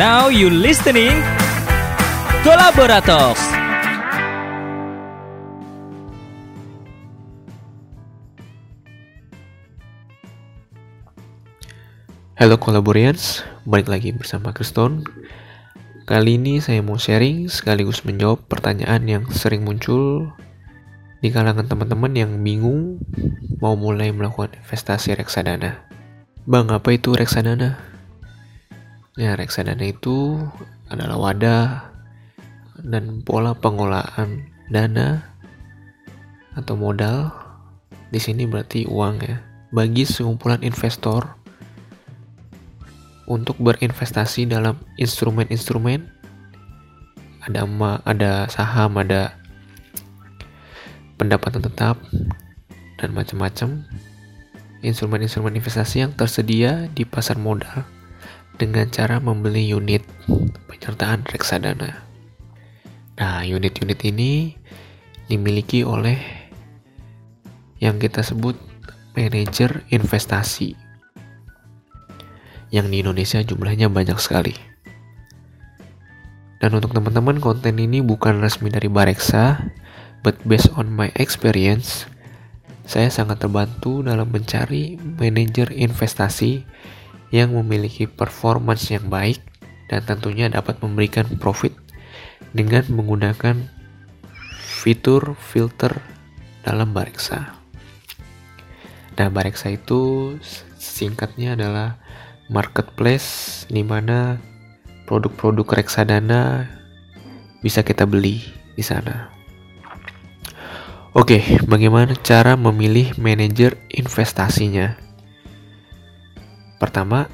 Now you listening Kolaborators. Halo Collaborations, balik lagi bersama Kriston. Kali ini saya mau sharing sekaligus menjawab pertanyaan yang sering muncul di kalangan teman-teman yang bingung mau mulai melakukan investasi reksadana. Bang, apa itu reksadana? Ya, reksadana itu adalah wadah dan pola pengelolaan dana atau modal. Di sini berarti uang ya, bagi sekumpulan investor untuk berinvestasi dalam instrumen-instrumen ada ma ada saham, ada pendapatan tetap, dan macam-macam. Instrumen-instrumen investasi yang tersedia di pasar modal dengan cara membeli unit penyertaan reksadana. Nah, unit-unit ini dimiliki oleh yang kita sebut manajer investasi. Yang di Indonesia jumlahnya banyak sekali. Dan untuk teman-teman konten ini bukan resmi dari Bareksa, but based on my experience, saya sangat terbantu dalam mencari manajer investasi yang memiliki performance yang baik dan tentunya dapat memberikan profit dengan menggunakan fitur filter dalam Bareksa. Nah, Bareksa itu singkatnya adalah marketplace di mana produk-produk reksadana bisa kita beli di sana. Oke, bagaimana cara memilih manajer investasinya? Pertama,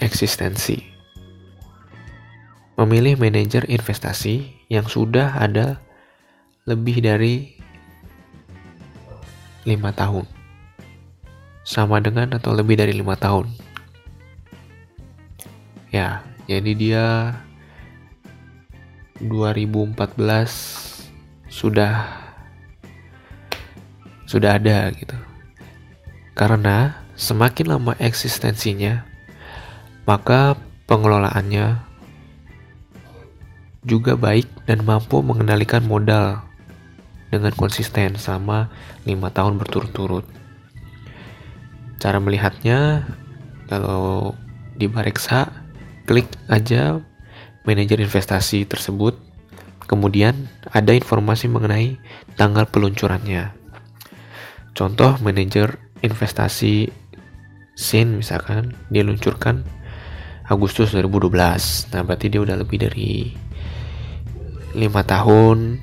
eksistensi. Memilih manajer investasi yang sudah ada lebih dari lima tahun. Sama dengan atau lebih dari lima tahun. Ya, jadi dia 2014 sudah sudah ada gitu. Karena semakin lama eksistensinya, maka pengelolaannya juga baik dan mampu mengendalikan modal dengan konsisten selama lima tahun berturut-turut. Cara melihatnya, kalau di Bareksa, klik aja manajer investasi tersebut, kemudian ada informasi mengenai tanggal peluncurannya. Contoh manajer investasi SIN misalkan diluncurkan Agustus 2012. Nah, berarti dia udah lebih dari lima tahun.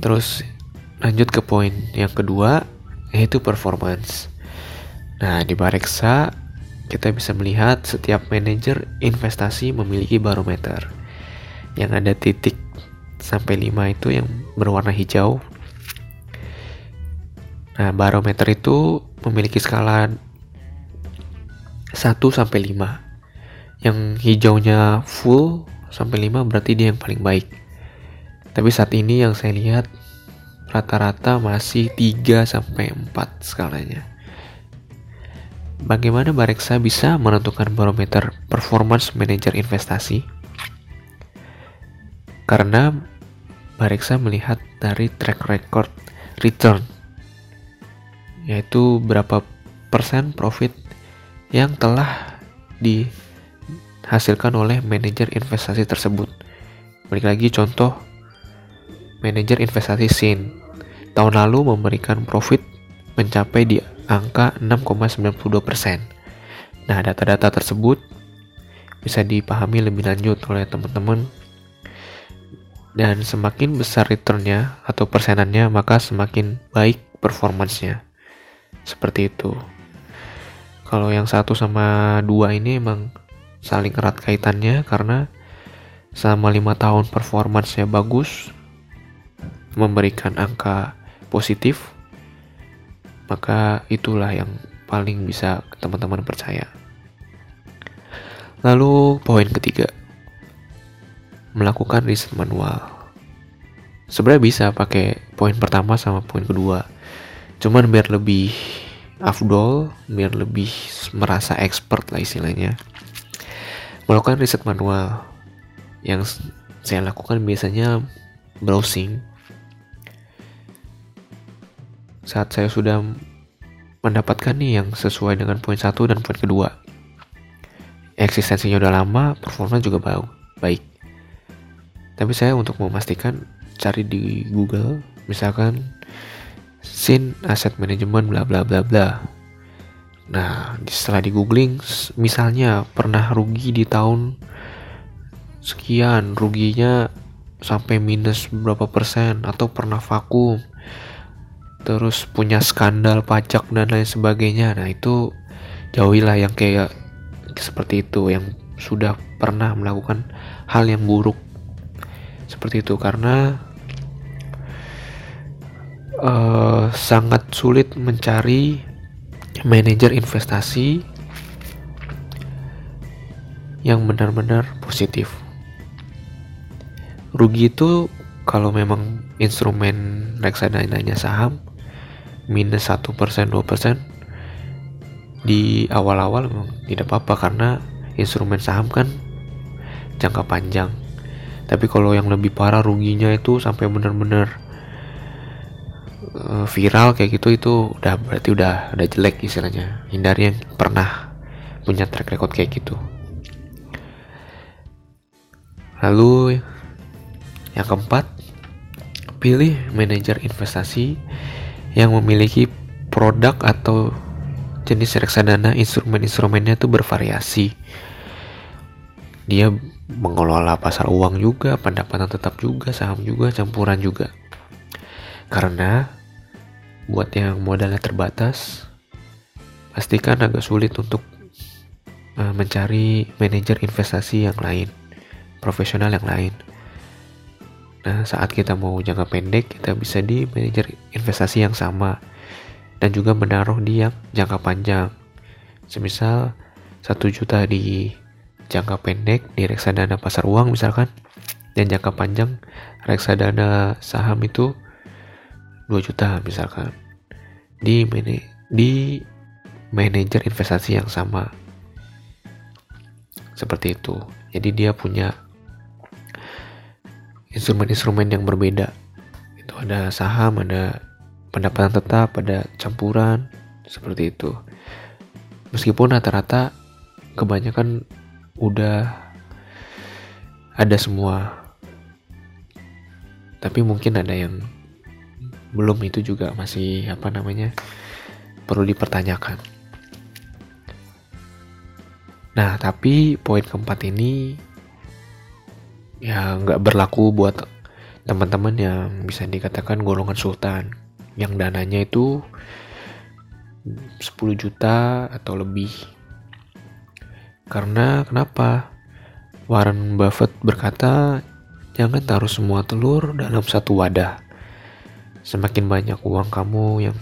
Terus lanjut ke poin yang kedua yaitu performance. Nah, di Bareksa kita bisa melihat setiap manajer investasi memiliki barometer yang ada titik sampai 5 itu yang berwarna hijau Nah, barometer itu memiliki skala 1 sampai 5. Yang hijaunya full sampai 5 berarti dia yang paling baik. Tapi saat ini yang saya lihat rata-rata masih 3 sampai 4 skalanya. Bagaimana Bareksa bisa menentukan barometer performance manager investasi? Karena Bareksa melihat dari track record return yaitu berapa persen profit yang telah dihasilkan oleh manajer investasi tersebut. Balik lagi contoh manajer investasi SIN tahun lalu memberikan profit mencapai di angka 6,92%. Nah, data-data tersebut bisa dipahami lebih lanjut oleh teman-teman dan semakin besar returnnya atau persenannya maka semakin baik performancenya seperti itu. Kalau yang satu sama dua ini emang saling erat kaitannya karena selama lima tahun performancenya bagus memberikan angka positif maka itulah yang paling bisa teman-teman percaya. Lalu poin ketiga melakukan riset manual. Sebenarnya bisa pakai poin pertama sama poin kedua cuman biar lebih afdol biar lebih merasa expert lah istilahnya. Melakukan riset manual. Yang saya lakukan biasanya browsing. Saat saya sudah mendapatkan nih yang sesuai dengan poin satu dan poin kedua. Eksistensinya udah lama performa juga baik. Tapi saya untuk memastikan cari di Google misalkan sin asset management bla bla bla bla. Nah setelah di googling misalnya pernah rugi di tahun sekian ruginya sampai minus berapa persen atau pernah vakum terus punya skandal pajak dan lain sebagainya. Nah itu jauhilah yang kayak seperti itu yang sudah pernah melakukan hal yang buruk. Seperti itu karena uh, sangat sulit mencari manajer investasi yang benar-benar positif. Rugi itu kalau memang instrumen reksadana saham minus 1% 2% di awal-awal memang tidak apa-apa karena instrumen saham kan jangka panjang tapi kalau yang lebih parah ruginya itu sampai benar-benar uh, viral kayak gitu itu udah berarti udah udah jelek istilahnya. Hindari yang pernah punya track record kayak gitu. Lalu yang keempat pilih manajer investasi yang memiliki produk atau jenis reksadana instrumen-instrumennya itu bervariasi. Dia mengelola pasar uang juga, pendapatan tetap juga, saham juga, campuran juga. Karena buat yang modalnya terbatas, pastikan agak sulit untuk uh, mencari manajer investasi yang lain, profesional yang lain. Nah, saat kita mau jangka pendek, kita bisa di manajer investasi yang sama dan juga menaruh di yang jangka panjang. Semisal satu juta di jangka pendek di reksadana pasar uang misalkan dan jangka panjang reksadana saham itu 2 juta misalkan. Di mani di manajer investasi yang sama. Seperti itu. Jadi dia punya instrumen-instrumen yang berbeda. Itu ada saham ada pendapatan tetap ada campuran seperti itu. Meskipun rata-rata kebanyakan udah ada semua. Tapi mungkin ada yang belum itu juga masih apa namanya perlu dipertanyakan nah tapi poin keempat ini ya nggak berlaku buat teman-teman yang bisa dikatakan golongan sultan yang dananya itu 10 juta atau lebih karena kenapa? Warren Buffett berkata, jangan taruh semua telur dalam satu wadah. Semakin banyak uang kamu yang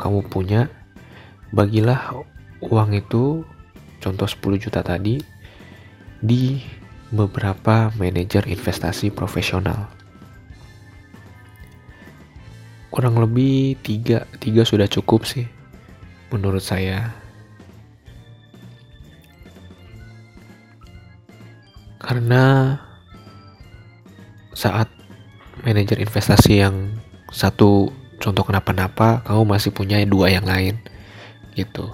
kamu punya, bagilah uang itu, contoh 10 juta tadi, di beberapa manajer investasi profesional. Kurang lebih tiga, tiga sudah cukup sih menurut saya Karena saat manajer investasi yang satu contoh kenapa-napa, kamu masih punya dua yang lain. Gitu.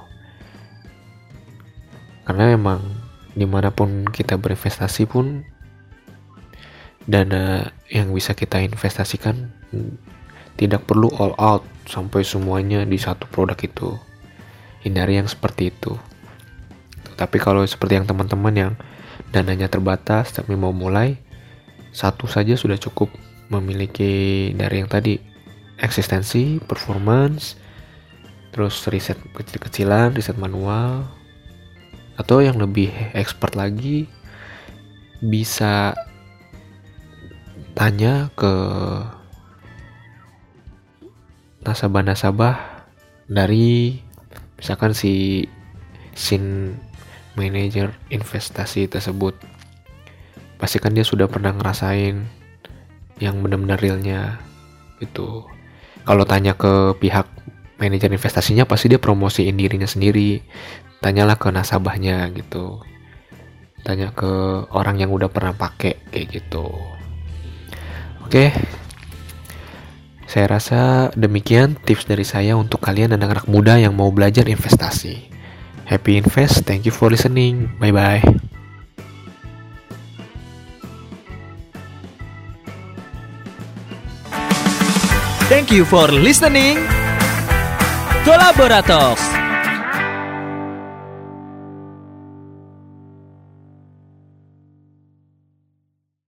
Karena memang di mana pun kita berinvestasi pun dana yang bisa kita investasikan tidak perlu all out sampai semuanya di satu produk itu. Hindari yang seperti itu. Tapi kalau seperti yang teman-teman yang dananya terbatas tapi mau mulai satu saja sudah cukup memiliki dari yang tadi eksistensi, performance, terus riset kecil-kecilan, riset manual, atau yang lebih expert lagi bisa tanya ke nasabah-nasabah dari misalkan si sin manajer investasi tersebut. Pastikan dia sudah pernah ngerasain yang benar-benar realnya itu. Kalau tanya ke pihak manajer investasinya pasti dia promosiin dirinya sendiri. Tanyalah ke nasabahnya gitu. Tanya ke orang yang udah pernah pakai kayak gitu. Oke. Saya rasa demikian tips dari saya untuk kalian anak-anak muda yang mau belajar investasi. Happy invest thank you for listening. Bye bye Thank you for listening. Kolaborator